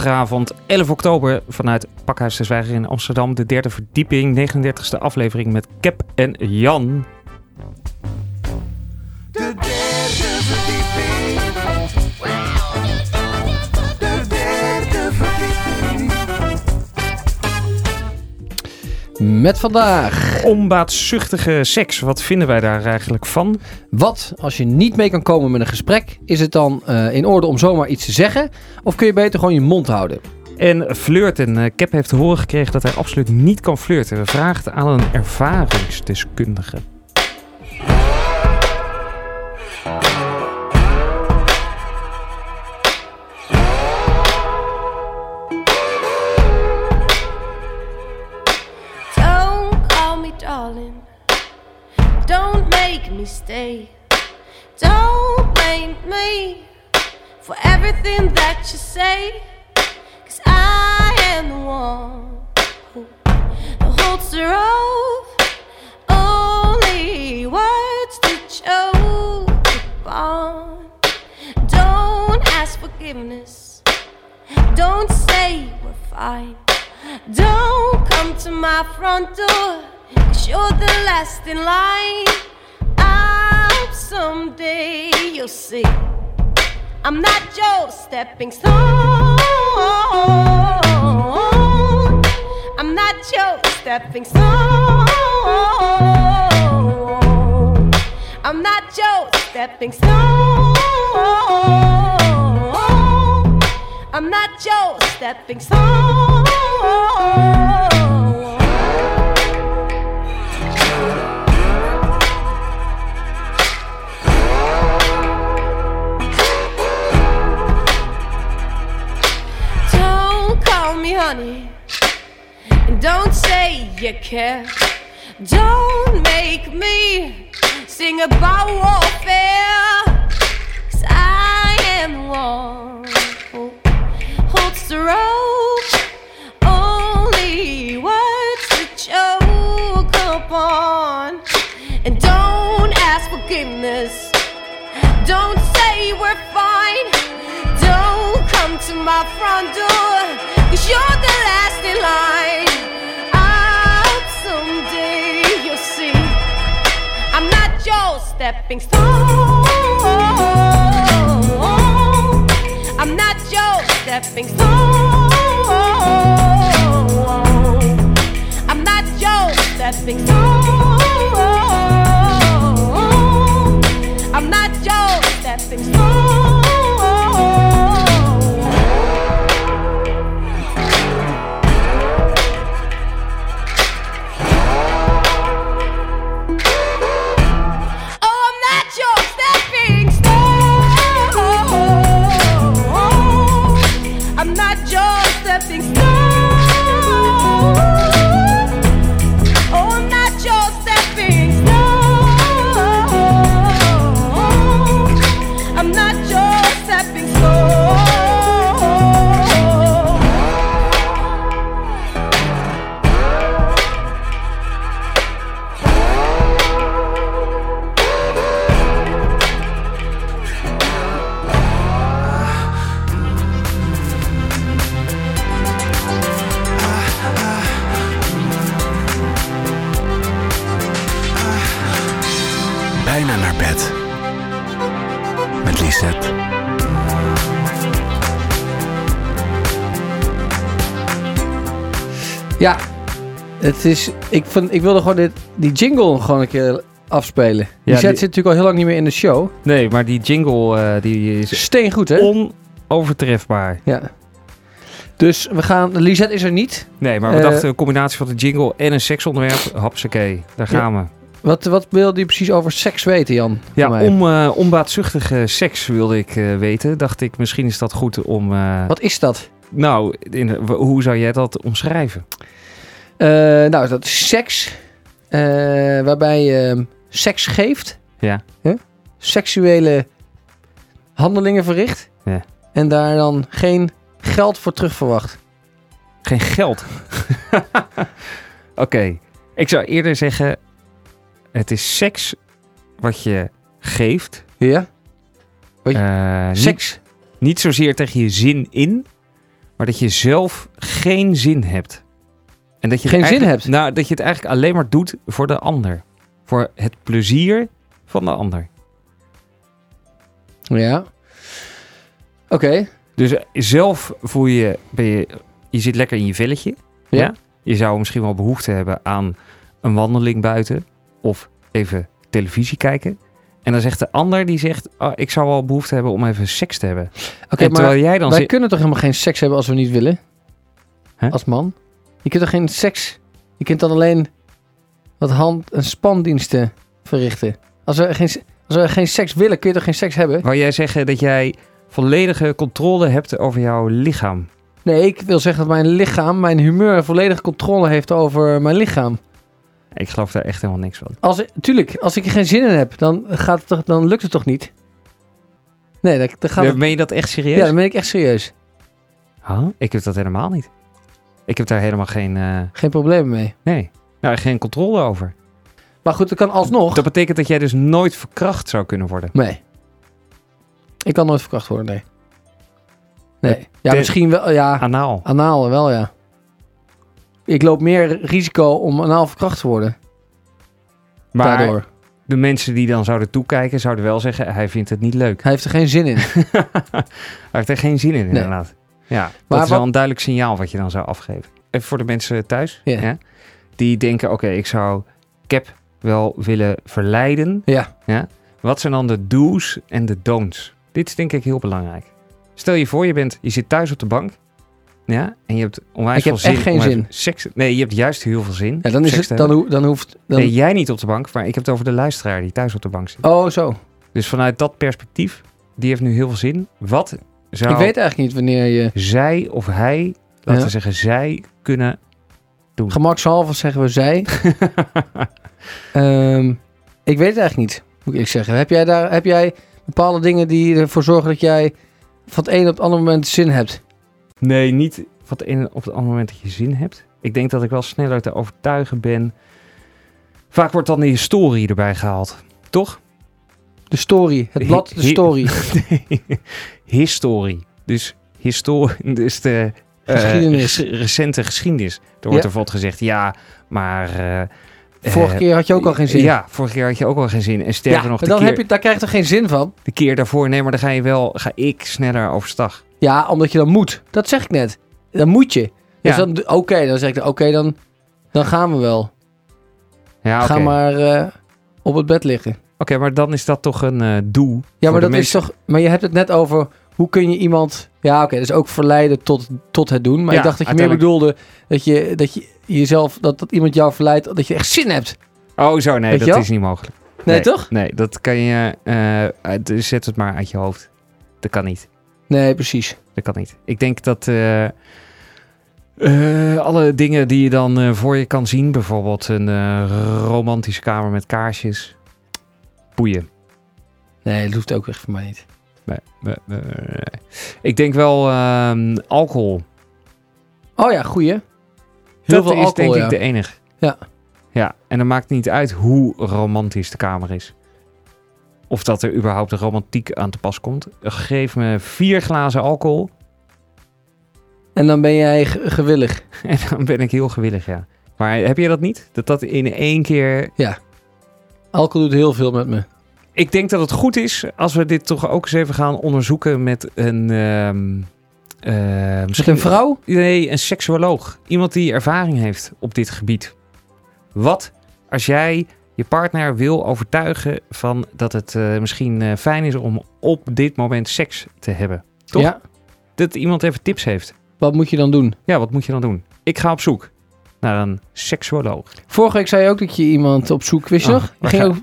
Dinsdagavond 11 oktober vanuit Pakhuis de Zwijger in Amsterdam. De derde verdieping, 39e aflevering met Cap en Jan. Met vandaag. Onbaatzuchtige seks, wat vinden wij daar eigenlijk van? Wat als je niet mee kan komen met een gesprek? Is het dan eh, in orde om zomaar iets te zeggen? Of kun je beter gewoon je mond houden? En flirten. Eh, Cap heeft te horen gekregen dat hij absoluut niet kan flirten. We vragen aan een ervaringsdeskundige. Stay. Don't blame me for everything that you say. Cause I am the one who holds the rope. Only words to choke upon. Don't ask forgiveness. Don't say we're fine. Don't come to my front door. Cause you're the last in line. Someday you'll see. I'm not your stepping stone. I'm not your stepping stone. I'm not your stepping stone. I'm not your stepping stone. You care. Don't make me sing about warfare. Cause I am the one who holds the rope. Only words to choke upon. And don't ask forgiveness. Don't say we're fine. Don't come to my front door. Cause you're the last in line. Stepping stone. I'm not your stepping stone. I'm not your stepping stone. Het is, ik, vond, ik wilde gewoon dit, die jingle gewoon een keer afspelen. Die Ja, zet die- zit natuurlijk al heel lang niet meer in de show. Nee, maar die jingle eh, die is Steen goed, hè? onovertrefbaar. Ja. Dus we gaan... Lisette is er niet. Nee, maar we Eh, dachten een combinatie van de jingle en een seksonderwerp. Hapsakee, daar gaan we. Wat, wat wilde je precies over seks weten, Jan? Ja, mij? om eh, onbaatzuchtige seks wilde ik weten. Dacht ik, misschien is dat goed om... Wat is dat? Nou, in, hoe zou jij dat omschrijven? Eh, nou, dat is seks. eh, waarbij je seks geeft. Ja. Seksuele handelingen verricht. Ja. En daar dan geen geld voor terug verwacht. Geen geld. Oké, ik zou eerder zeggen... Het is seks wat je geeft. Ja? Wat- Eh, niet- Seks. Niet zozeer tegen je zin in, maar dat je zelf geen zin hebt. En dat je Geen zin hebt? Nou, dat je het eigenlijk alleen maar doet voor de ander. Voor het plezier van de ander. Ja. Oké. Dus eh, zelf voel je, ben je, je zit lekker in je velletje. Ja. Je zou misschien wel behoefte hebben aan een wandeling buiten. Of even televisie kijken. En dan zegt de ander, die zegt, oh, ik zou wel behoefte hebben om even seks te hebben. Oké, maar terwijl jij dan wij zit... kunnen toch helemaal geen seks hebben als we niet willen? Als man? Je kunt toch geen seks... Je kunt dan alleen wat hand- en spandiensten verrichten? Als we, geen, als we geen seks willen, kun je toch geen seks hebben? Wou jij zeggen dat jij volledige controle hebt over jouw lichaam? Nee, ik wil zeggen dat mijn lichaam, mijn humeur, volledige controle heeft over mijn lichaam. Ik geloof daar echt helemaal niks van. Als, tuurlijk, als ik er geen zin in heb, dan, gaat het toch, dan lukt het toch niet? Nee, dan, gaat het... Meen je dat echt serieus? Ja, dan ben ik echt serieus. Huh? Ik heb dat helemaal niet. Ik heb daar helemaal geen... eh, Geen probleem mee. nee, nou, geen controle over. Maar goed, dat kan alsnog. Dat betekent dat jij dus nooit verkracht zou kunnen worden. Nee. Ik kan nooit verkracht worden, nee. Nee. Ja, de- misschien wel, ja. Anaal. Anaal wel, ja. Ik loop meer risico om anaal verkracht te worden. Maar Daardoor. de mensen die dan zouden toekijken, zouden wel zeggen, hij vindt het niet leuk. Hij heeft er geen zin in. hij heeft er geen zin in, inderdaad. Ja, dat Maar is wel wat- een duidelijk signaal wat je dan zou afgeven. Even voor de mensen thuis, Ja. ja, die denken, oké, ik zou Cap wel willen verleiden. Ja. Ja. Wat zijn dan de do's en de don'ts? Dit is denk ik heel belangrijk. Stel je voor, je, bent, je zit thuis op de bank. Ja, en je hebt onwijs Ik heb veel zin. echt geen zin. Seks, nee, je hebt juist heel veel zin. Ja, dan, is het, dan, dan hoeft... Dan... Nee, jij niet op de bank, maar ik heb het over de luisteraar die thuis op de bank zit. Oh, zo. Dus vanuit dat perspectief, die heeft nu heel veel zin. Wat zou Ik weet eigenlijk niet wanneer je... zij of hij, laten Ja. we zeggen zij, kunnen doen? Gemakshalve zeggen we zij. Ehm, ik weet het eigenlijk niet, moet ik zeggen. Heb jij, daar, heb jij bepaalde dingen die ervoor zorgen dat jij van het een op het andere moment zin hebt? Nee, niet van het ene op het andere moment dat je zin hebt. Ik denk dat ik wel sneller te overtuigen ben. Vaak wordt dan de historie erbij gehaald. Toch? De story, het blad, de story. Nee, historie. Dus, historie, dus de eh, Geschiedenis. recente geschiedenis. Er wordt Ja. er bijvoorbeeld gezegd, ja, maar... eh, Vorige eh, keer had je ook al geen zin. Ja, vorige keer had je ook al geen zin. En sterker Ja, nog, de dan keer, heb je, daar krijg je toch geen zin van? de keer daarvoor, nee, maar dan ga je wel, ga ik sneller overstag. Ja, omdat je dan moet. Dat zeg ik net. Dan moet je. Dus Ja. dan, oké, dan zeg ik, oké, dan, dan gaan we wel. Ja. Ga maar op het bed liggen. Oké, maar dan is dat toch een doel. Ja, maar dat is toch. Maar je hebt het net over hoe kun je iemand. Ja, oké, dus ook verleiden tot, tot het doen. Maar Ja, ik dacht dat je meer bedoelde dat je, dat je jezelf, dat, dat iemand jou verleidt, dat je echt zin hebt. Oh, zo, nee, Weet dat is niet mogelijk. Nee, toch? Nee, dat kan je... eh, zet het maar uit je hoofd. Dat kan niet. Nee, precies. Dat kan niet. Ik denk dat eh, eh, alle dingen die je dan voor je kan zien, bijvoorbeeld een romantische kamer met kaarsjes, boeien. Nee, dat hoeft ook echt voor mij niet. Nee. Ik denk wel ehm, alcohol. Oh ja, goeie. Heel dat veel is alcohol, denk ja. ik de enige. Ja. Ja, en dan maakt niet uit hoe romantisch de kamer is. Of dat er überhaupt een romantiek aan te pas komt. Geef me vier glazen alcohol En dan ben jij ge- gewillig. en dan ben ik heel gewillig, ja. Maar heb je dat niet? Dat dat in één keer... Alcohol doet heel veel met me. Ik denk dat het goed is als we dit toch ook eens even gaan onderzoeken met een... ehm eh, Misschien een vrouw? Nee, een seksuoloog. Iemand die ervaring heeft op dit gebied. Wat als jij je partner wil overtuigen van dat het eh, misschien eh, fijn is om op dit moment seks te hebben? Toch? Ja. Dat iemand even tips heeft. Wat moet je dan doen? Ja, wat moet je dan doen? Ik ga op zoek naar een seksuoloog. Vorige week zei je ook dat je iemand op zoek wist Oh, waar ging ga- ook,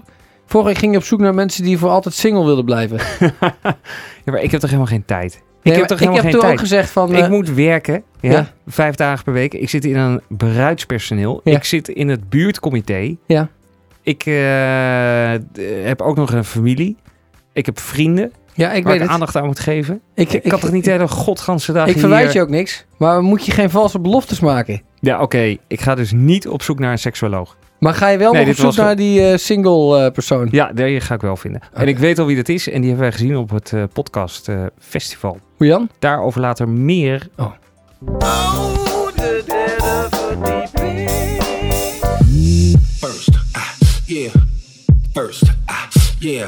vorige week ging je op zoek naar mensen die voor altijd single wilden blijven. ja, maar ik heb toch helemaal geen tijd? Nee, ik heb toch helemaal ik heb geen tijd? ook gezegd van... ik eh, moet werken, ja, ja. vijf dagen per week. Ik zit in een bruidspersoneel. Ja. Ik zit in het buurtcomité. Ja. Ik eh, heb ook nog een familie. Ik heb vrienden ja, ik waar weet ik het. aandacht aan moet geven. Ik, Ik, kan toch niet de hele godganse dag Ik verwijt hier- je ook niks. Maar moet je geen valse beloftes maken? Ja, oké. Ik ga dus niet op zoek naar een seksuoloog. Maar ga je wel Nee, nog op was zoek naar die eh, single eh, persoon? Ja, die ga ik wel vinden. En ik weet al wie dat is. En die hebben wij gezien op het eh, podcast eh, festival. Hoe Jan? Daarover later meer. Oh. Oh, de derde verdieping. First, ah, yeah. First, ah, yeah.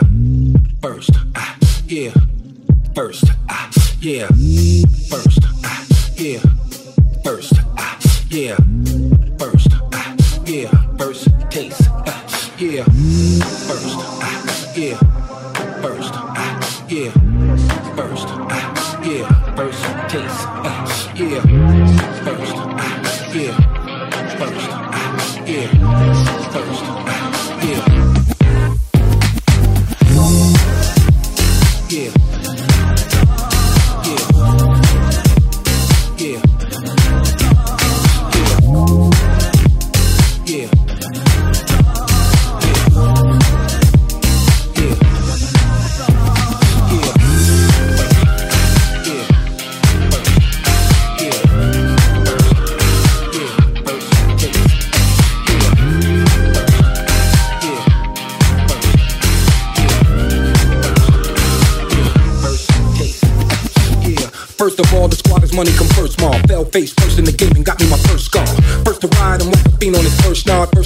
First, ah, yeah. First, ah, yeah. First, ah, yeah. First, ah, yeah.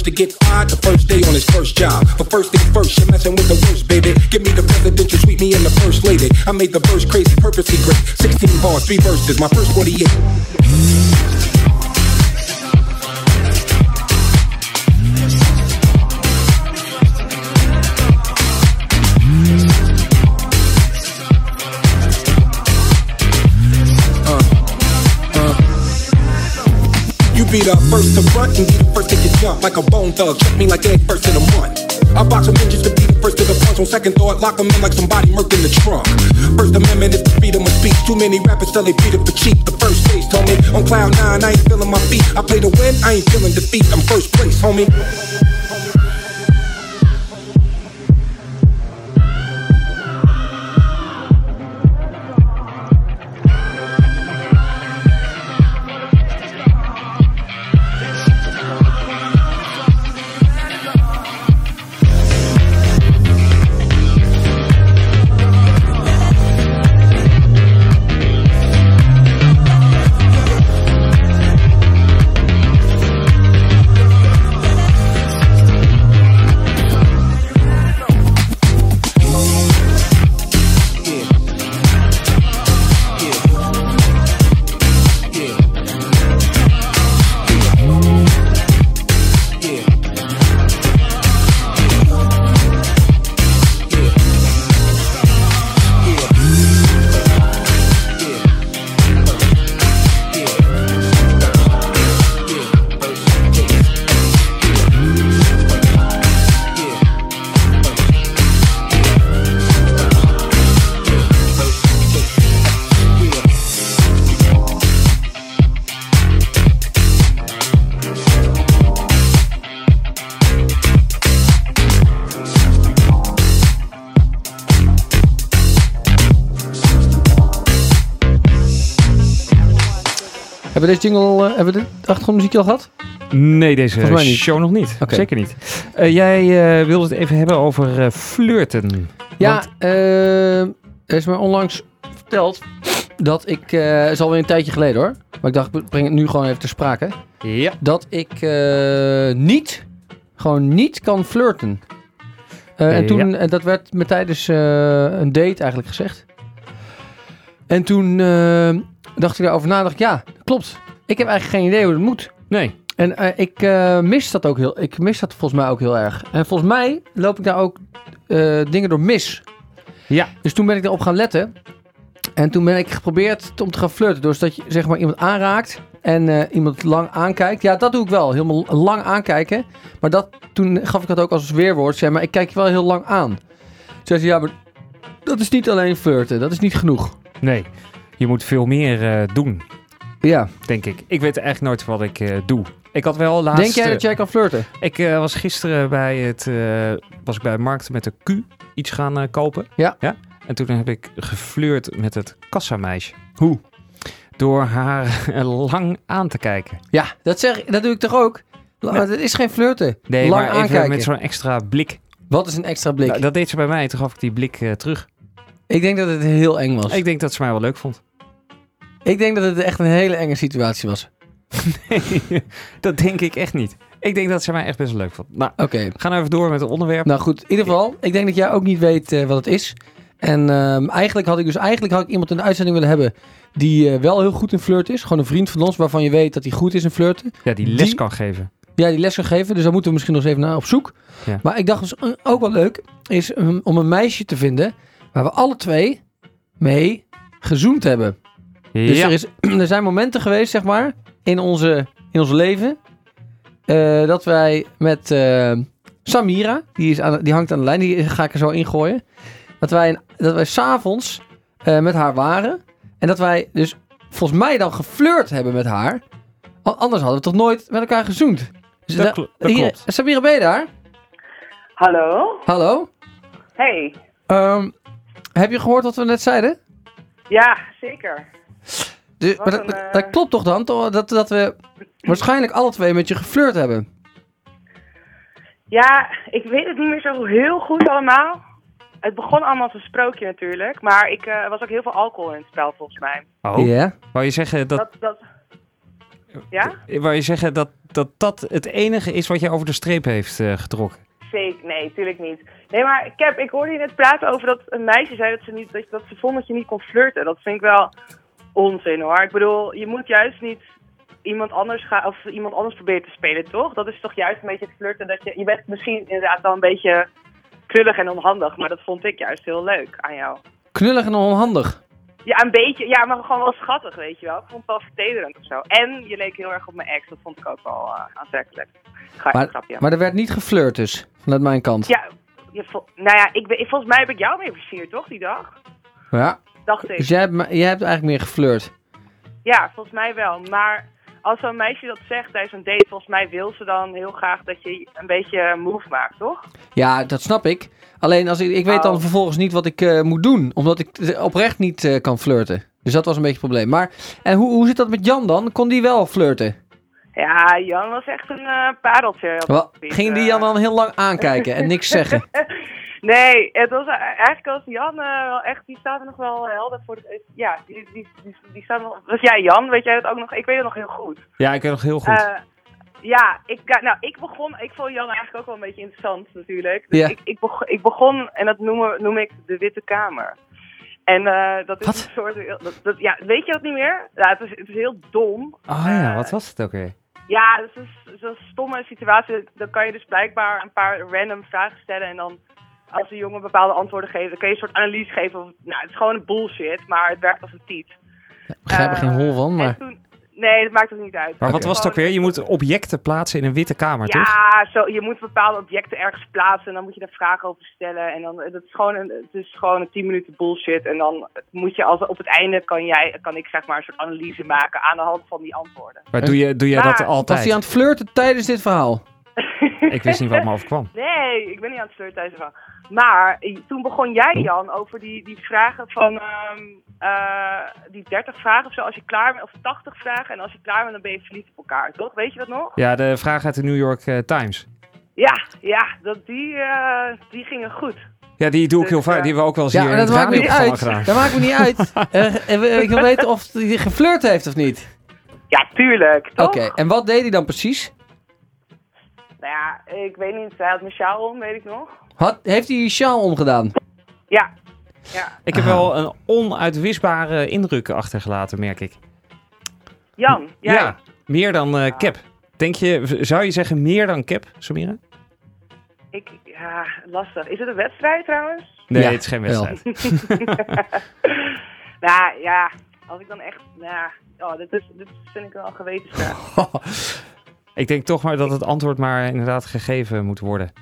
To get fired the first day on his first job. But first things first, you're messing with the worst, baby. Give me the presidential, sweep me in the first lady. I made the verse crazy, purposely great. 16 bars, three verses, my first 48. Be the first to front and be the first to get jumped like a bone thug. Check me like egg first in a month. I box with ninjas to be the first to the punch. On second thought, lock 'em in like somebody murked in the trunk. First Amendment is the freedom of speech. Too many rappers tell they beat it for cheap. The first stage told me on cloud nine, I ain't feeling my feet. I play to win, I ain't feeling defeat. I'm first place, homie. Hebben we deze jingle, eh, hebben we de achtergrondmuziekje al gehad? Nee, deze Volgens mij niet. show nog niet. Zeker niet. Eh, jij eh, wilde het even hebben over flirten. Ja, Want- er is me onlangs verteld dat ik, eh is alweer een tijdje geleden hoor, maar ik dacht ik breng het nu gewoon even ter sprake, ja. dat ik niet, gewoon niet kan flirten. En toen, en dat werd me tijdens een date eigenlijk gezegd. En toen dacht ik daarover na, dacht ik, ja, klopt. Ik heb eigenlijk geen idee hoe het moet. Nee. En eh, ik eh, mis dat ook heel, ik mis dat volgens mij ook heel erg. En volgens mij loop ik daar ook eh, dingen door mis. Ja. Dus toen ben ik erop gaan letten. En toen ben ik geprobeerd om te gaan flirten. Dus dat je zeg maar iemand aanraakt en iemand lang aankijkt. Ja, dat doe ik wel. Helemaal lang aankijken. Maar dat, toen gaf ik dat ook als weerwoord. Zeg maar, ik kijk je wel heel lang aan. Zei ze, ja, maar dat is niet alleen flirten. Dat is niet genoeg. Nee. Je moet veel meer eh, doen, Ja. denk ik. Ik weet eigenlijk nooit wat ik eh, doe. Ik had wel laatst... Denk jij dat jij kan flirten? Ik eh, was gisteren bij het... was ik bij de markt met de Q iets gaan kopen. Ja. ja. En toen heb ik geflirt met het kassameisje. Hoe? Door haar lang aan te kijken. Ja, dat, zeg, dat doe ik toch ook? Maar dat is geen flirten. Nee, lang maar aankijken. met zo'n extra blik. Wat is een extra blik? Nou, dat deed ze bij mij. Toen gaf ik die blik terug. Ik denk dat het heel eng was. Ik denk dat ze mij wel leuk vond. Ik denk dat het echt een hele enge situatie was. dat denk ik echt niet. Ik denk dat ze mij echt best leuk vond. Nou, Oké. we gaan even door met het onderwerp. Nou goed, in ieder geval, ik denk dat jij ook niet weet eh, wat het is. En ehm, eigenlijk had ik dus eigenlijk had ik iemand in de uitzending willen hebben die eh, wel heel goed in flirt is. Gewoon een vriend van ons waarvan je weet dat hij goed is in flirten. ja, die les die- kan geven. Ja, die les kan geven. Dus daar moeten we misschien nog eens even naar op zoek. Ja. Maar ik dacht dus eh, ook wel leuk is um, om een meisje te vinden waar we alle twee mee gezoend hebben. Dus ja. er, is, er zijn momenten geweest, zeg maar, in, onze, in ons leven. eh, dat wij met eh, Samira, die, is aan, die hangt aan de lijn, die ga ik er zo ingooien. Dat wij, dat wij s'avonds eh met haar waren. En dat wij dus volgens mij dan geflirt hebben met haar. Want anders hadden we toch nooit met elkaar gezoend. Dus Dat da- klo- dat hier- klopt. Samira, ben je daar? Hallo? Hallo? Hey. Ehm, heb je gehoord wat we net zeiden? Ja, zeker. Dus, maar dat, een, dat- eh, dat klopt toch dan? Dat, dat we waarschijnlijk alle twee met je geflirt hebben. Ja, ik weet het niet meer zo heel goed allemaal. Het begon allemaal als een sprookje natuurlijk. Maar ik eh, er was ook heel veel alcohol in het spel volgens mij. Oh, Ja. wou je zeggen dat, Dat, dat... Ja? wou je zeggen dat, dat dat het enige is wat je over de streep heeft eh, getrokken? Nee, natuurlijk niet. Nee, maar Cap, ik hoorde je net praten over dat een meisje zei dat ze, niet, dat, ze vond dat je niet kon flirten. Dat vind ik wel onzin hoor. Ik bedoel, je moet juist niet iemand anders gaan of iemand anders proberen te spelen, toch? Dat is toch juist een beetje het flirten dat je... Je bent misschien inderdaad wel een beetje krullig en onhandig, maar dat vond ik juist heel leuk aan jou. Knullig en onhandig. Ja, een beetje. Ja, maar gewoon wel schattig, weet je wel. Ik vond het wel vertederend of zo. En je leek heel erg op mijn ex. Dat vond ik ook wel eh, aantrekkelijk. Ga Maar, grapje. maar er werd niet geflirt dus, vanuit mijn kant. Ja, je, nou ja, ik, ben- volgens mij heb ik jou mee versierd, toch, die dag? Ja. Dacht ik. Dus jij hebt, jij hebt eigenlijk meer geflirt. Ja, volgens mij wel. Maar als zo'n meisje dat zegt tijdens een date, volgens mij wil ze dan heel graag dat je een beetje move maakt, toch? Ja, dat snap ik. Alleen als ik, ik weet dan Oh. vervolgens niet wat ik eh, moet doen. Omdat ik oprecht niet eh, kan flirten. Dus dat was een beetje het probleem. Maar en hoe, hoe zit dat met Jan dan? Kon die wel flirten? Ja, Jan was echt een eh pareltje. Wel, ging die. Jan dan heel lang aankijken en niks zeggen? Nee, het was eigenlijk als Jan eh, wel echt, die staat er nog wel helder voor. Het, ja, die, die, die, die staat nog. Was jij Jan? Weet jij dat ook nog? Ik weet het nog heel goed. Ja, ik weet nog heel goed. Eh, ja, ik, nou, ik begon, ik vond Jan eigenlijk ook wel een beetje interessant natuurlijk. Dus Ja. ik, ik, begon, ik begon, en dat noem, noem ik de Witte Kamer. En eh, dat is Wat? een soort, dat, dat, ja, weet je dat niet meer? Ja, het is, het is heel dom. oh ja, eh, wat was het ook weer? Ja, dat is zo'n stomme situatie. Dan kan je dus blijkbaar een paar random vragen stellen. En dan, als de jongen bepaalde antwoorden geeft, dan kun je een soort analyse geven. Of, nou, het is gewoon een bullshit, maar het werkt als een tiet. Ik begrijp er geen hol van, maar... toen- nee, dat maakt ook niet uit. Maar wat was het ook weer? Je moet objecten plaatsen in een witte kamer, toch? Ja, zo, je moet bepaalde objecten ergens plaatsen en dan moet je daar vragen over stellen. En dan, dat is gewoon een, het is gewoon een 10 minuten bullshit. En dan moet je, als, op het einde kan, jij, kan ik zeg maar een soort analyse maken aan de hand van die antwoorden. Maar doe, je, doe jij Maar- dat Was Was altijd? hij aan het flirten tijdens dit verhaal? Ik wist niet wat me overkwam. Nee, ik ben niet aan het flirten tijdens van. Maar toen begon jij, Jan, over die, die vragen van ehm, eh, die 30 vragen of zo. Als je klaar bent, of 80 vragen. En als je klaar bent, dan ben je verliefd op elkaar, toch? Weet je dat nog? Ja, de vraag uit de New York eh, Times. Ja, ja, dat, die, eh, die gingen goed. Ja, die doe ik heel Dus, vaak. eh, Die hebben we ook wel eens Ja, hier maar in dat het maakt me niet uit. gedaan. Dat maakt me niet uit. Ik wil weten of hij geflirt heeft of niet. Ja, tuurlijk, toch? Oké, en wat deed hij dan precies? Nou ja, ik weet niet. Hij had mijn sjaal om, weet ik nog. Had, heeft hij die sjaal omgedaan? Ja. Ja. Ik heb wel een onuitwisbare indruk achtergelaten, merk ik. Jan, jij? Ja, meer dan eh, Cap. Denk je, zou je zeggen meer dan Cap, Samira? Ik, ja, lastig. Is het een wedstrijd trouwens? Nee, Ja, het is geen wedstrijd. nou ja, als ik dan echt... Nou, oh, dit, is, dit vind ik wel een gewetensvraag. Ik denk toch maar dat het antwoord maar inderdaad gegeven moet worden.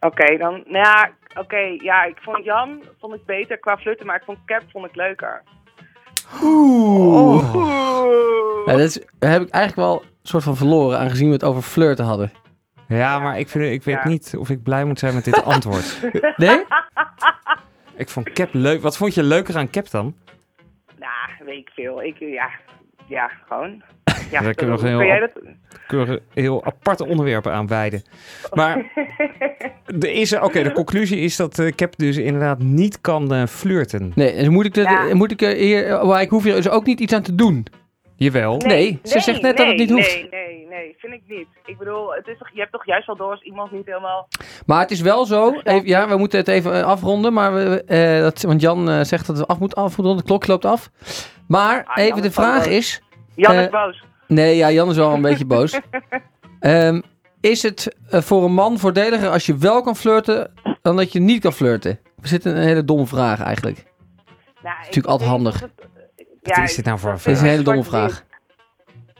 Oké, dan... Nou ja, oké. ja, ik vond Jan vond ik beter qua flirten, maar ik vond Cap vond ik leuker. Oeh. Oeh. Ja, dat is, heb ik eigenlijk wel een soort van verloren, aangezien we het over flirten hadden. Ja, maar ik, vind, ik weet Ja. niet of ik blij moet zijn met dit antwoord. Nee? Ik vond Cap leuk. Wat vond je leuker aan Cap dan? Nou, weet ik veel. Ik, ja, ja, gewoon. Daar dat- kunnen we nog kun heel dat... kunnen heel aparte onderwerpen aan wijden. Maar er is, oké, de conclusie is dat eh, Cap dus inderdaad niet kan eh, flirten. Nee, dus moet ik, de, Ja. moet ik er hier, maar ik hoef hier dus ook niet iets aan te doen. Jawel. Nee, ze zegt net dat het niet hoeft. Nee, nee, nee, vind ik niet. Ik bedoel, het is toch, je hebt toch juist wel door als iemand niet helemaal... Maar het is wel zo, even, ja, we moeten het even eh, afronden, maar we, eh, dat, want Jan eh, zegt dat we af moeten afronden, de klok loopt af. Maar Ah, even Jan de vraag is, Jan Eh, is boos. Nee, ja, Jan is wel een beetje boos. Ehm, is het eh, voor een man voordeliger als je wel kan flirten, dan dat je niet kan flirten? We zitten een hele domme vraag eigenlijk. Nou, natuurlijk altijd handig. Wat is dit nou voor een Dit is een vraag? hele domme vraag.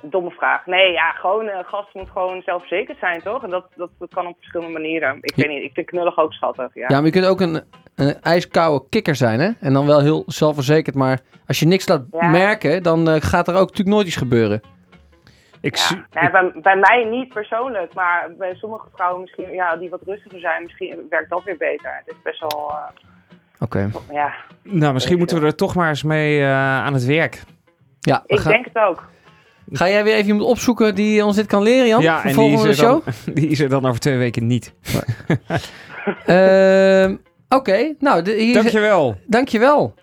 Domme vraag. Nee, ja, gewoon, een gast moet gewoon zelfverzekerd zijn, toch? En dat, dat, dat kan op verschillende manieren. Ik Ja. weet niet, ik vind knullig ook schattig, ja. Ja, maar je kunt ook een, een ijskoude kikker zijn, hè? En dan wel heel zelfverzekerd, maar als je niks laat Ja. merken, dan eh, gaat er ook natuurlijk nooit iets gebeuren. Ik, Ja. Nou, bij, bij mij niet persoonlijk, maar bij sommige vrouwen misschien, ja, die wat rustiger zijn, misschien werkt dat weer beter. Het is best wel, eh, Oké. ja, nou, misschien moeten we er toch maar eens mee eh, aan het werk. Ja, ik gaan- denk het ook. Ga jij weer even iemand opzoeken die ons dit kan leren, Jan? ja, voor en die volgende is, er show? dan, die is er dan over twee weken niet. Ehm, Oké, nou, de, hier, Dankjewel dankjewel.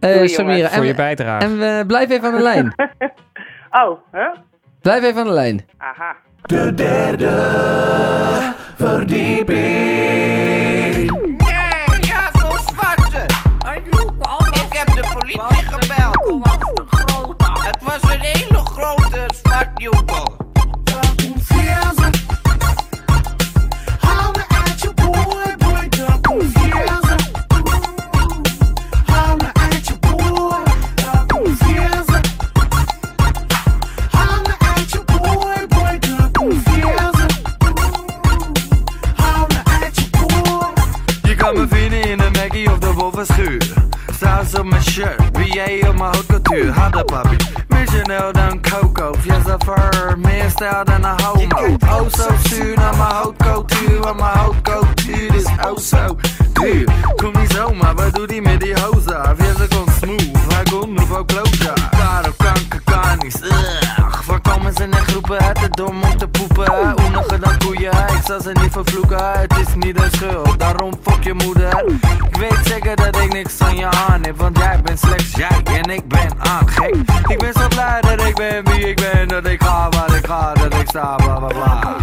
Eh Doei, Samira. jongens. En, voor je bijdrage. en we blijf even aan de lijn. Oh, huh? Blijf even aan de lijn. Aha. De derde verdieping. Nee, ja, zo'n zwarte. Ik heb de politie gebeld. Het was een hele grote zwartjoekel. Je Wolverschuur. Saus op mijn shirt, BA op mijn haute couture. Hadden papi, meer Chanel dan Coco. Fiesta fur, meer stijl dan een homo. Oh zo zuur naar mijn couture, want mijn couture is oh zo duur. Kom niet zomaar, wat doet hij met die hoza? Fiesta komt smooth, hij komt nouveau closure. Karo, kanker, kanis, ugh. Waar komen ze in groepen uit de dom? Koeien, ik zal ze niet vervloeken. Het is niet een schuld, daarom fuck je moeder. Ik weet zeker dat ik niks van je aan heb, want jij bent slechts jij en ik ben aan gek. Ik ben zo blij dat ik ben wie ik ben, dat ik ga waar ik ga, dat ik sta, bla bla bla.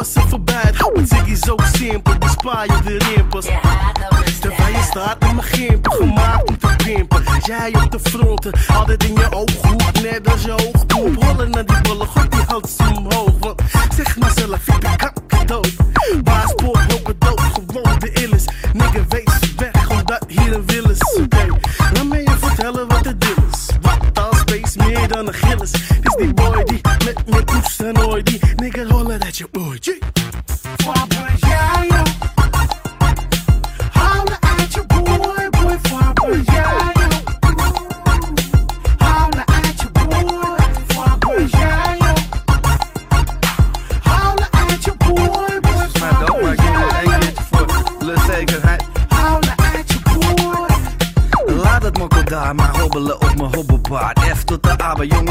Bossen voorbij. Het ziggy zo simpel, die spaar je de rimpels. Terwijl je staat in mijn gimpen, gemaakt om te pimpen. Jij op de fronten, altijd in je ooghoek, net als je oogpoep. Rollen naar die bollen, gooi die hand omhoog. Want zeg maar zelf, ik ben dood. Baas, pop, dat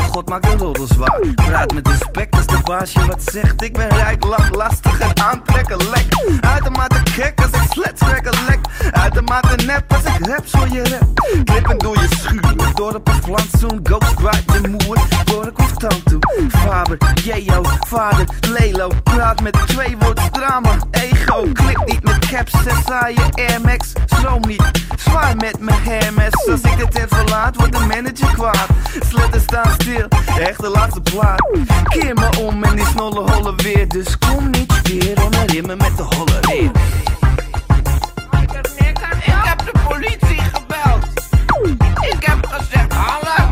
god maakt een roddel zwaar. Praat met respect als de baasje wat zegt. Ik ben rijk, lang, lastig en aantrekken lek. Uitermate gek als ik slets trekken lek. Uitermate nep als ik rap zo je rap. Klippen door je schuur, dorp of plantsoen. Ghost ride de moer, door ik constant toe. Faber, Jeo, vader, Lelo. Praat met twee woorden drama, ego. Klik niet met caps, zes saaie Air Max. Stroom niet, zwaar met mijn Hermes. Als ik de tent verlaat, wordt de manager kwaad. Sletten staan stil, echt de laatste plaat. Keer me om en die snolle hollen weer. Dus kom niet weer onderin me met de holle weer. Ik heb de politie gebeld. Ik heb gezegd, Halle.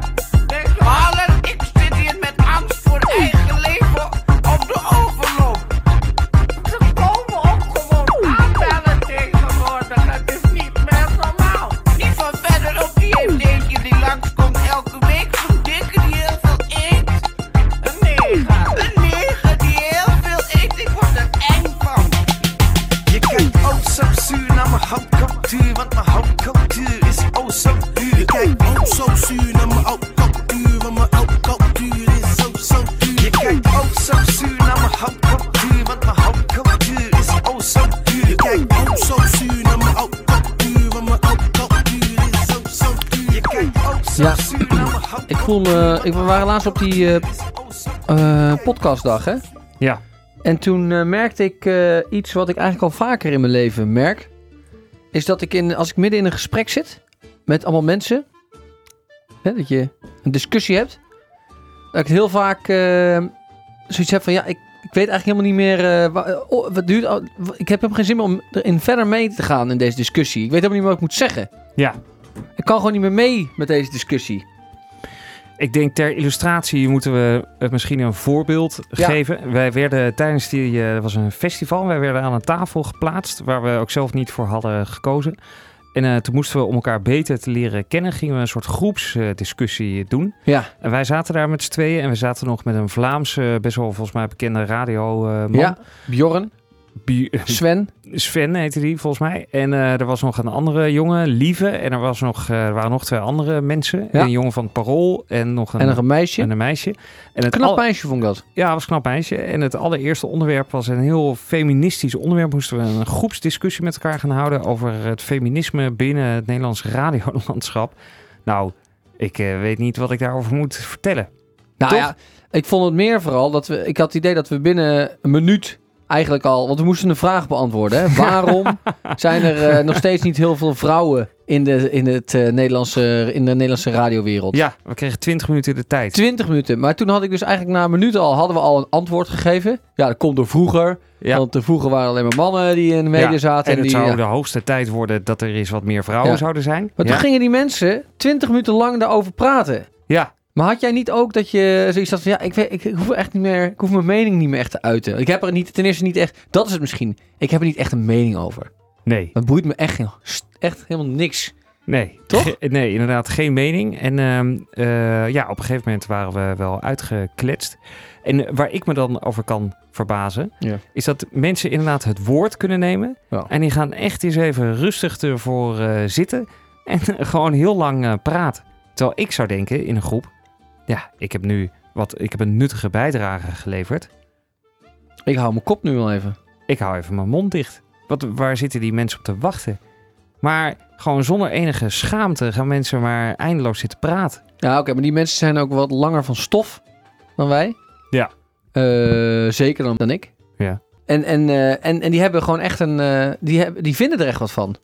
Voel me... Ik, we waren laatst op die eh, eh, podcastdag, hè? Ja. En toen eh, merkte ik iets wat ik eigenlijk al vaker in mijn leven merk. Is dat ik in, als ik midden in een gesprek zit met allemaal mensen, hè, dat je een discussie hebt, dat ik heel vaak zoiets heb van ja, ik, ik weet eigenlijk helemaal niet meer wa- oh, wat duurt. oh, ik heb helemaal geen zin meer om erin verder mee te gaan in deze discussie. Ik weet helemaal niet meer wat ik moet zeggen. Ja. Ik kan gewoon niet meer mee met deze discussie. Ik denk ter illustratie moeten we het misschien een voorbeeld Ja. geven. Wij werden tijdens die, eh, er was een festival, wij werden aan een tafel geplaatst waar we ook zelf niet voor hadden gekozen. En eh, toen moesten we om elkaar beter te leren kennen, gingen we een soort groepsdiscussie doen. Ja. En wij zaten daar met z'n tweeën en we zaten nog met een Vlaamse, best wel volgens mij bekende radioman. Ja, Bjorn, Sven. Sven heette die volgens mij. En eh, er was nog een andere jongen, Lieve. En er, was nog, eh, er waren nog twee andere mensen. Ja. Een jongen van het Parool en nog een, En nog een meisje. en een meisje. En het Knap meisje vond ik dat. Ja, was een knap meisje. En het allereerste onderwerp was een heel feministisch onderwerp. Moesten we een groepsdiscussie met elkaar gaan houden over het feminisme binnen het Nederlandse radiolandschap. Nou, ik eh, weet niet wat ik daarover moet vertellen. Nou Toch? ja, ik vond het meer vooral dat we. Ik had het idee dat we binnen een minuut eigenlijk al. Want we moesten een vraag beantwoorden. Hè? Waarom zijn er eh, nog steeds niet heel veel vrouwen in de, in het, eh, Nederlandse, in de Nederlandse radiowereld? Ja, we kregen 20 minuten de tijd. 20 minuten. Maar toen had ik dus eigenlijk na een minuut al, hadden we al een antwoord gegeven. Ja, dat komt door vroeger. Ja. Want er vroeger waren alleen maar mannen die in de media Ja, zaten. En het die, zou ja. de hoogste tijd worden dat er eens wat meer vrouwen zouden zijn. Maar toen gingen die mensen 20 minuten lang daarover praten. ja, Maar had jij niet ook dat je zoiets had van... Ja, ik, weet, ik, ik hoef echt niet meer... Ik hoef mijn mening niet meer echt te uiten. Ik heb er niet, ten eerste niet echt... Dat is het misschien. Ik heb er niet echt een mening over. nee. Dat boeit me echt, geen- echt helemaal niks. Nee, Toch? Ge- nee, inderdaad, geen mening. En ehm, eh, ja, op een gegeven moment waren we wel uitgekletst. En waar ik me dan over kan verbazen, Ja. is dat mensen inderdaad het woord kunnen nemen. Ja. En die gaan echt eens even rustig ervoor eh, zitten en gewoon heel lang eh, praten. Terwijl ik zou denken in een groep, ja, ik heb nu wat, ik heb een nuttige bijdrage geleverd. Ik hou mijn kop nu wel even. Ik hou even mijn mond dicht. Wat, waar zitten die mensen op te wachten? Maar gewoon zonder enige schaamte gaan mensen maar eindeloos zitten praten. Ja, oké. maar die mensen zijn ook wat langer van stof dan wij. Ja. Eh, zeker dan, dan ik. Ja. En, en, eh, en, en die hebben gewoon echt een... eh, die, hebben, die vinden er echt wat van.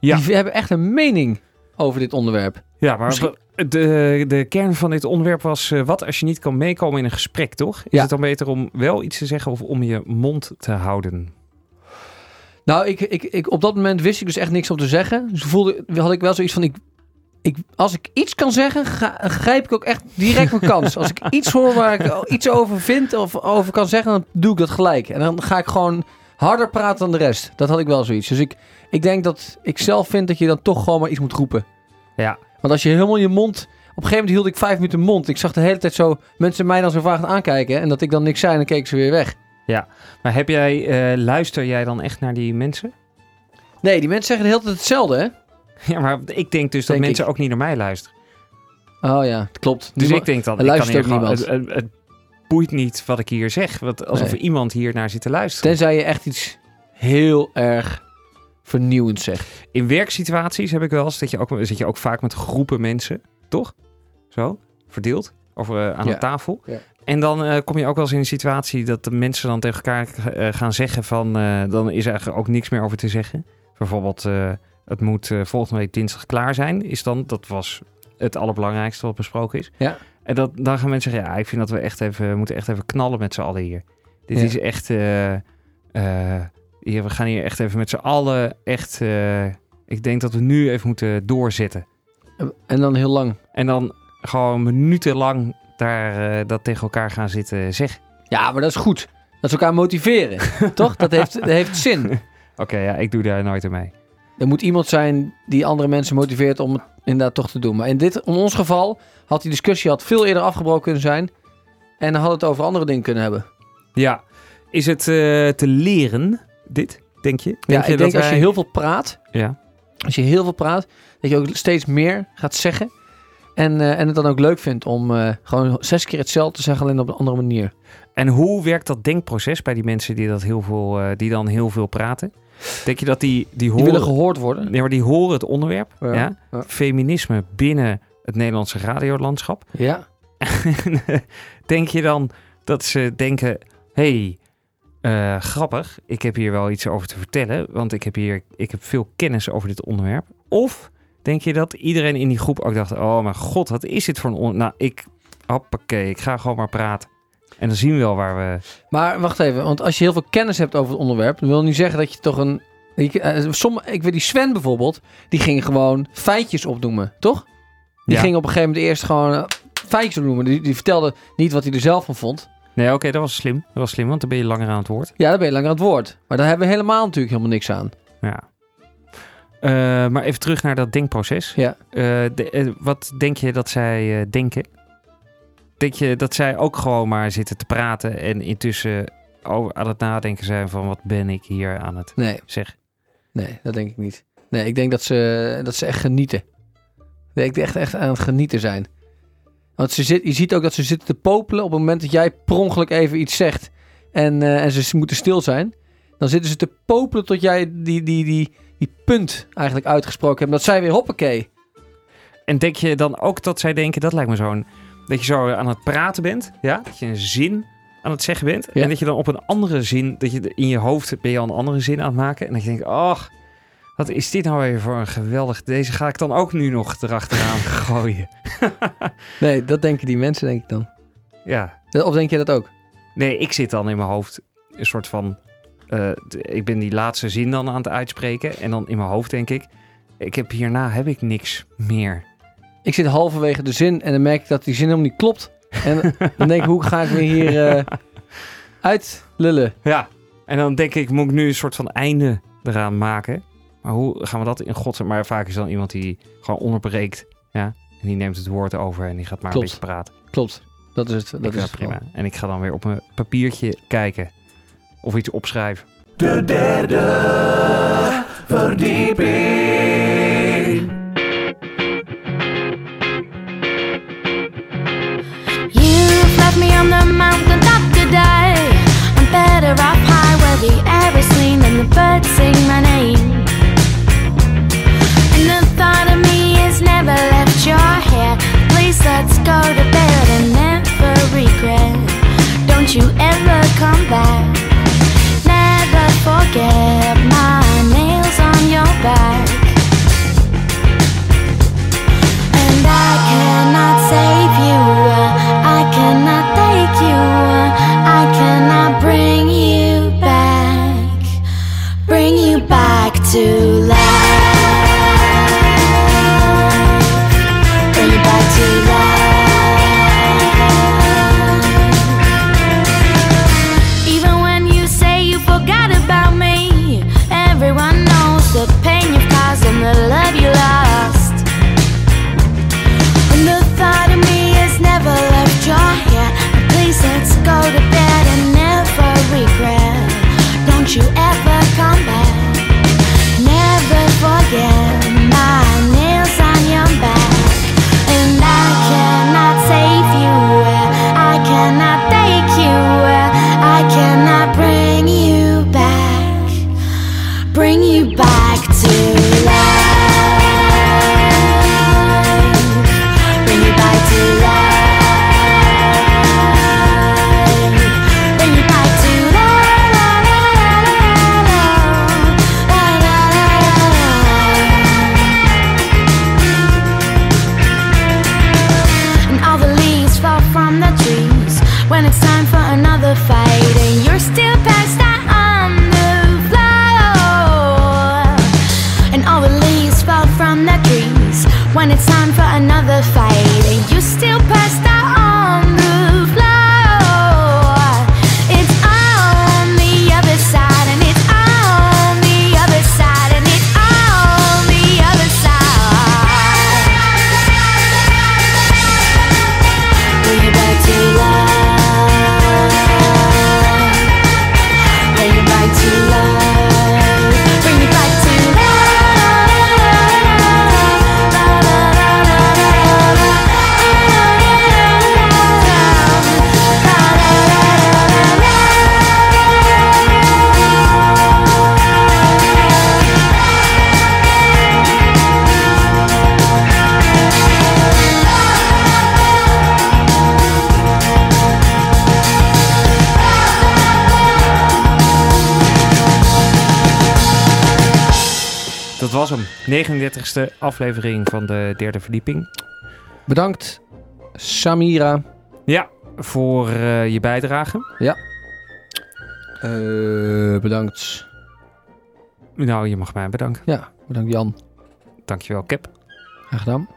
Ja. Die hebben echt een mening over dit onderwerp. Ja, maar Misschien- de, de kern van dit onderwerp was... eh, wat als je niet kan meekomen in een gesprek, toch? Is Ja. het dan beter om wel iets te zeggen of om je mond te houden? Nou, ik, ik, ik, op dat moment wist ik dus echt niks om te zeggen. Dus voelde, had ik wel zoiets van... Ik, ik, als ik iets kan zeggen, ga- grijp ik ook echt direct mijn kans. Als ik iets hoor waar ik iets over vind of over kan zeggen, dan doe ik dat gelijk. En dan ga ik gewoon harder praten dan de rest. Dat had ik wel zoiets. Dus ik, ik denk dat ik zelf vind dat je dan toch gewoon maar iets moet roepen. Ja. Want als je helemaal je mond... Op een gegeven moment hield ik vijf minuten mond. Ik zag de hele tijd zo mensen mij dan zo vaak aankijken. En dat ik dan niks zei en dan keek ik ze weer weg. Maar heb jij, eh, luister jij dan echt naar die mensen? Nee, die mensen zeggen de hele tijd hetzelfde, hè? Ja, maar ik denk dus dat Denk mensen ik. ook niet naar mij luisteren. Oh ja, het klopt. Dus Die ik denk dan, ik kan hier gewoon, het, het, het boeit niet wat ik hier zeg. Want alsof Nee. iemand hier naar zit te luisteren. Tenzij je echt iets heel erg vernieuwends zegt. In werksituaties heb ik wel eens dat je ook, zit je ook vaak met groepen mensen, toch? Zo, verdeeld over, eh, aan Ja. een tafel. Ja. En dan eh, kom je ook wel eens in een situatie dat de mensen dan tegen elkaar eh, gaan zeggen van... dan is er eigenlijk ook niks meer over te zeggen. Bijvoorbeeld, het moet volgende week dinsdag klaar zijn. Is dan, dat was het allerbelangrijkste wat besproken is. Ja. En dat, dan gaan mensen zeggen, ja, ik vind dat we echt even, moeten echt even knallen met z'n allen hier. Dit Ja. is echt... hier, we gaan hier echt even met z'n allen echt... eh, ik denk dat we nu even moeten doorzetten. En dan heel lang. En dan gewoon minutenlang daar eh, dat tegen elkaar gaan zitten zeggen. Ja, maar dat is goed. Dat ze elkaar motiveren. toch? Dat heeft, dat heeft zin. Oké, ja, ik doe daar nooit aan mee. Er moet iemand zijn die andere mensen motiveert om het inderdaad toch te doen. Maar in, dit, in ons geval had die discussie had veel eerder afgebroken kunnen zijn. En dan had het over andere dingen kunnen hebben. Ja, is het eh, te leren, dit, denk je? Ja, ik dat denk als je heel veel praat, Ja, als je heel veel praat, dat je ook steeds meer gaat zeggen. En, eh, en het dan ook leuk vindt om eh, gewoon zes keer hetzelfde te zeggen, alleen op een andere manier. En hoe werkt dat denkproces bij die mensen die, dat heel veel, eh, die dan heel veel praten? Denk je dat die, die Die horen... willen gehoord worden. Nee, maar die horen het onderwerp. Ja, Ja, ja. Feminisme binnen het Nederlandse radiolandschap. Ja. denk je dan dat ze denken: hey, eh, grappig, ik heb hier wel iets over te vertellen, want ik heb hier ik heb veel kennis over dit onderwerp? Of denk je dat iedereen in die groep ook dacht: oh mijn god, wat is dit voor een on... Nou, ik, hoppakee, ik ga gewoon maar praten. En dan zien we wel waar we. Maar wacht even, want als je heel veel kennis hebt over het onderwerp, dan wil niet zeggen dat je toch een. Ik, eh, ik weet die Sven bijvoorbeeld, die ging gewoon feitjes opnoemen, toch? Die Ja. ging op een gegeven moment eerst gewoon eh, feitjes opnoemen. Die, die vertelde niet wat hij er zelf van vond. Nee, oké, dat was slim. Dat was slim, want dan ben je langer aan het woord. Ja, dan ben je langer aan het woord. Maar daar hebben we helemaal natuurlijk helemaal niks aan. Ja. Eh, maar even terug naar dat denkproces. Ja. Eh, de- eh, wat denk je dat zij denken? Denk je dat zij ook gewoon maar zitten te praten en intussen over, aan het nadenken zijn van wat ben ik hier aan het Nee, zeggen? nee, dat denk ik niet. Nee, ik denk dat ze, dat ze echt genieten. Nee, ik denk echt, echt aan het genieten zijn. Want ze zit, je ziet ook dat ze zitten te popelen op het moment dat jij per ongeluk even iets zegt. En, eh, en ze moeten stil zijn. Dan zitten ze te popelen tot jij die, die, die, die punt eigenlijk uitgesproken hebt. Dat zij weer hoppakee. En denk je dan ook dat zij denken, dat lijkt me zo'n, dat je zo aan het praten bent, ja? Dat je een zin aan het zeggen bent. Ja. En dat je dan op een andere zin, dat je in je hoofd ben je al een andere zin aan het maken. En dat je denkt, ach, wat is dit nou weer voor een geweldig, deze ga ik dan ook nu nog erachteraan gooien. Nee, dat denken die mensen, denk ik dan. Ja, Of denk je dat ook? Nee, ik zit dan in mijn hoofd een soort van. eh, ik ben die laatste zin dan aan het uitspreken. En dan in mijn hoofd denk ik. Ik heb hierna heb ik niks meer. Ik zit halverwege de zin en dan merk ik dat die zin helemaal niet klopt. En dan denk ik, hoe ga ik weer hier eh uitlullen? Ja. En dan denk ik, moet ik nu een soort van einde eraan maken. Maar hoe gaan we dat in godsnaam? Maar vaak is dan iemand die gewoon onderbreekt. Ja. En die neemt het woord over en die gaat maar Klopt. een beetje praten. Klopt. Dat is het. Dat is het prima. En ik ga dan weer op mijn papiertje kijken. Of iets opschrijven. De derde verdieping. You've left me on the mountain top today. I'm better off high where the 39e aflevering van de derde verdieping. Bedankt, Samira. Ja, voor eh, je bijdrage. Eh, bedankt. Nou, je mag mij bedanken. Ja, bedankt Jan. Dankjewel, Cap. Graag gedaan.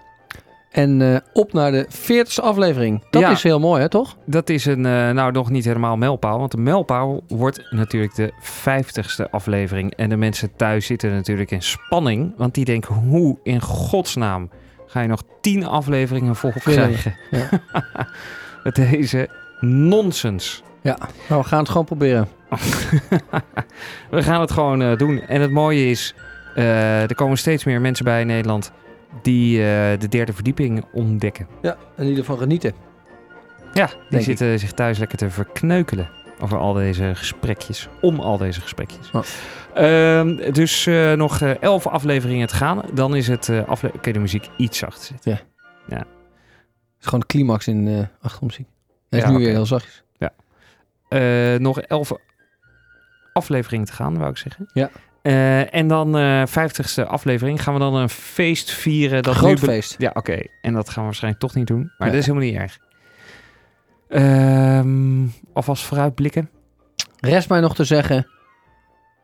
En eh, op naar de 40ste aflevering. Dat Ja. is heel mooi, hè, toch? Dat is een, eh, nou nog niet helemaal mijlpaal, want de mijlpaal wordt natuurlijk de 50ste aflevering. En de mensen thuis zitten natuurlijk in spanning, want die denken, hoe in godsnaam ga je nog 10 afleveringen vol krijgen? Ja. Met deze nonsens. Nou, we gaan het gewoon proberen. We gaan het gewoon eh, doen. En het mooie is, eh, er komen steeds meer mensen bij in Nederland die eh, de derde verdieping ontdekken. Ja, in ieder geval genieten. Ja, die ik. zitten zich thuis lekker te verkneukelen over al deze gesprekjes. Om al deze gesprekjes. Oh. Ehm, dus eh, nog eh, elf afleveringen te gaan. Dan is het uh, aflevering... Kun je de muziek iets zacht zetten? Het is gewoon de climax in uh. Hij is Ja, nu weer heel zachtjes. Eh, nog elf afleveringen te gaan, wou ik zeggen. Ja. Eh, en dan eh, uh, 50ste aflevering gaan we dan een feest vieren. Dat Groot feest. Ja, oké. En dat gaan we waarschijnlijk toch niet doen. Maar nee. dat is helemaal niet erg. Um, alvast vooruitblikken. Rest mij nog te zeggen.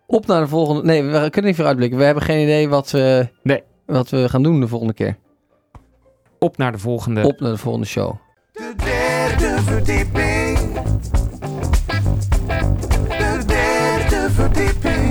Op naar de volgende. Nee, we kunnen niet vooruitblikken. We hebben geen idee wat we, nee. wat we gaan doen de volgende keer. Op naar de volgende. Op naar de volgende show. De derde verdieping. De derde verdieping.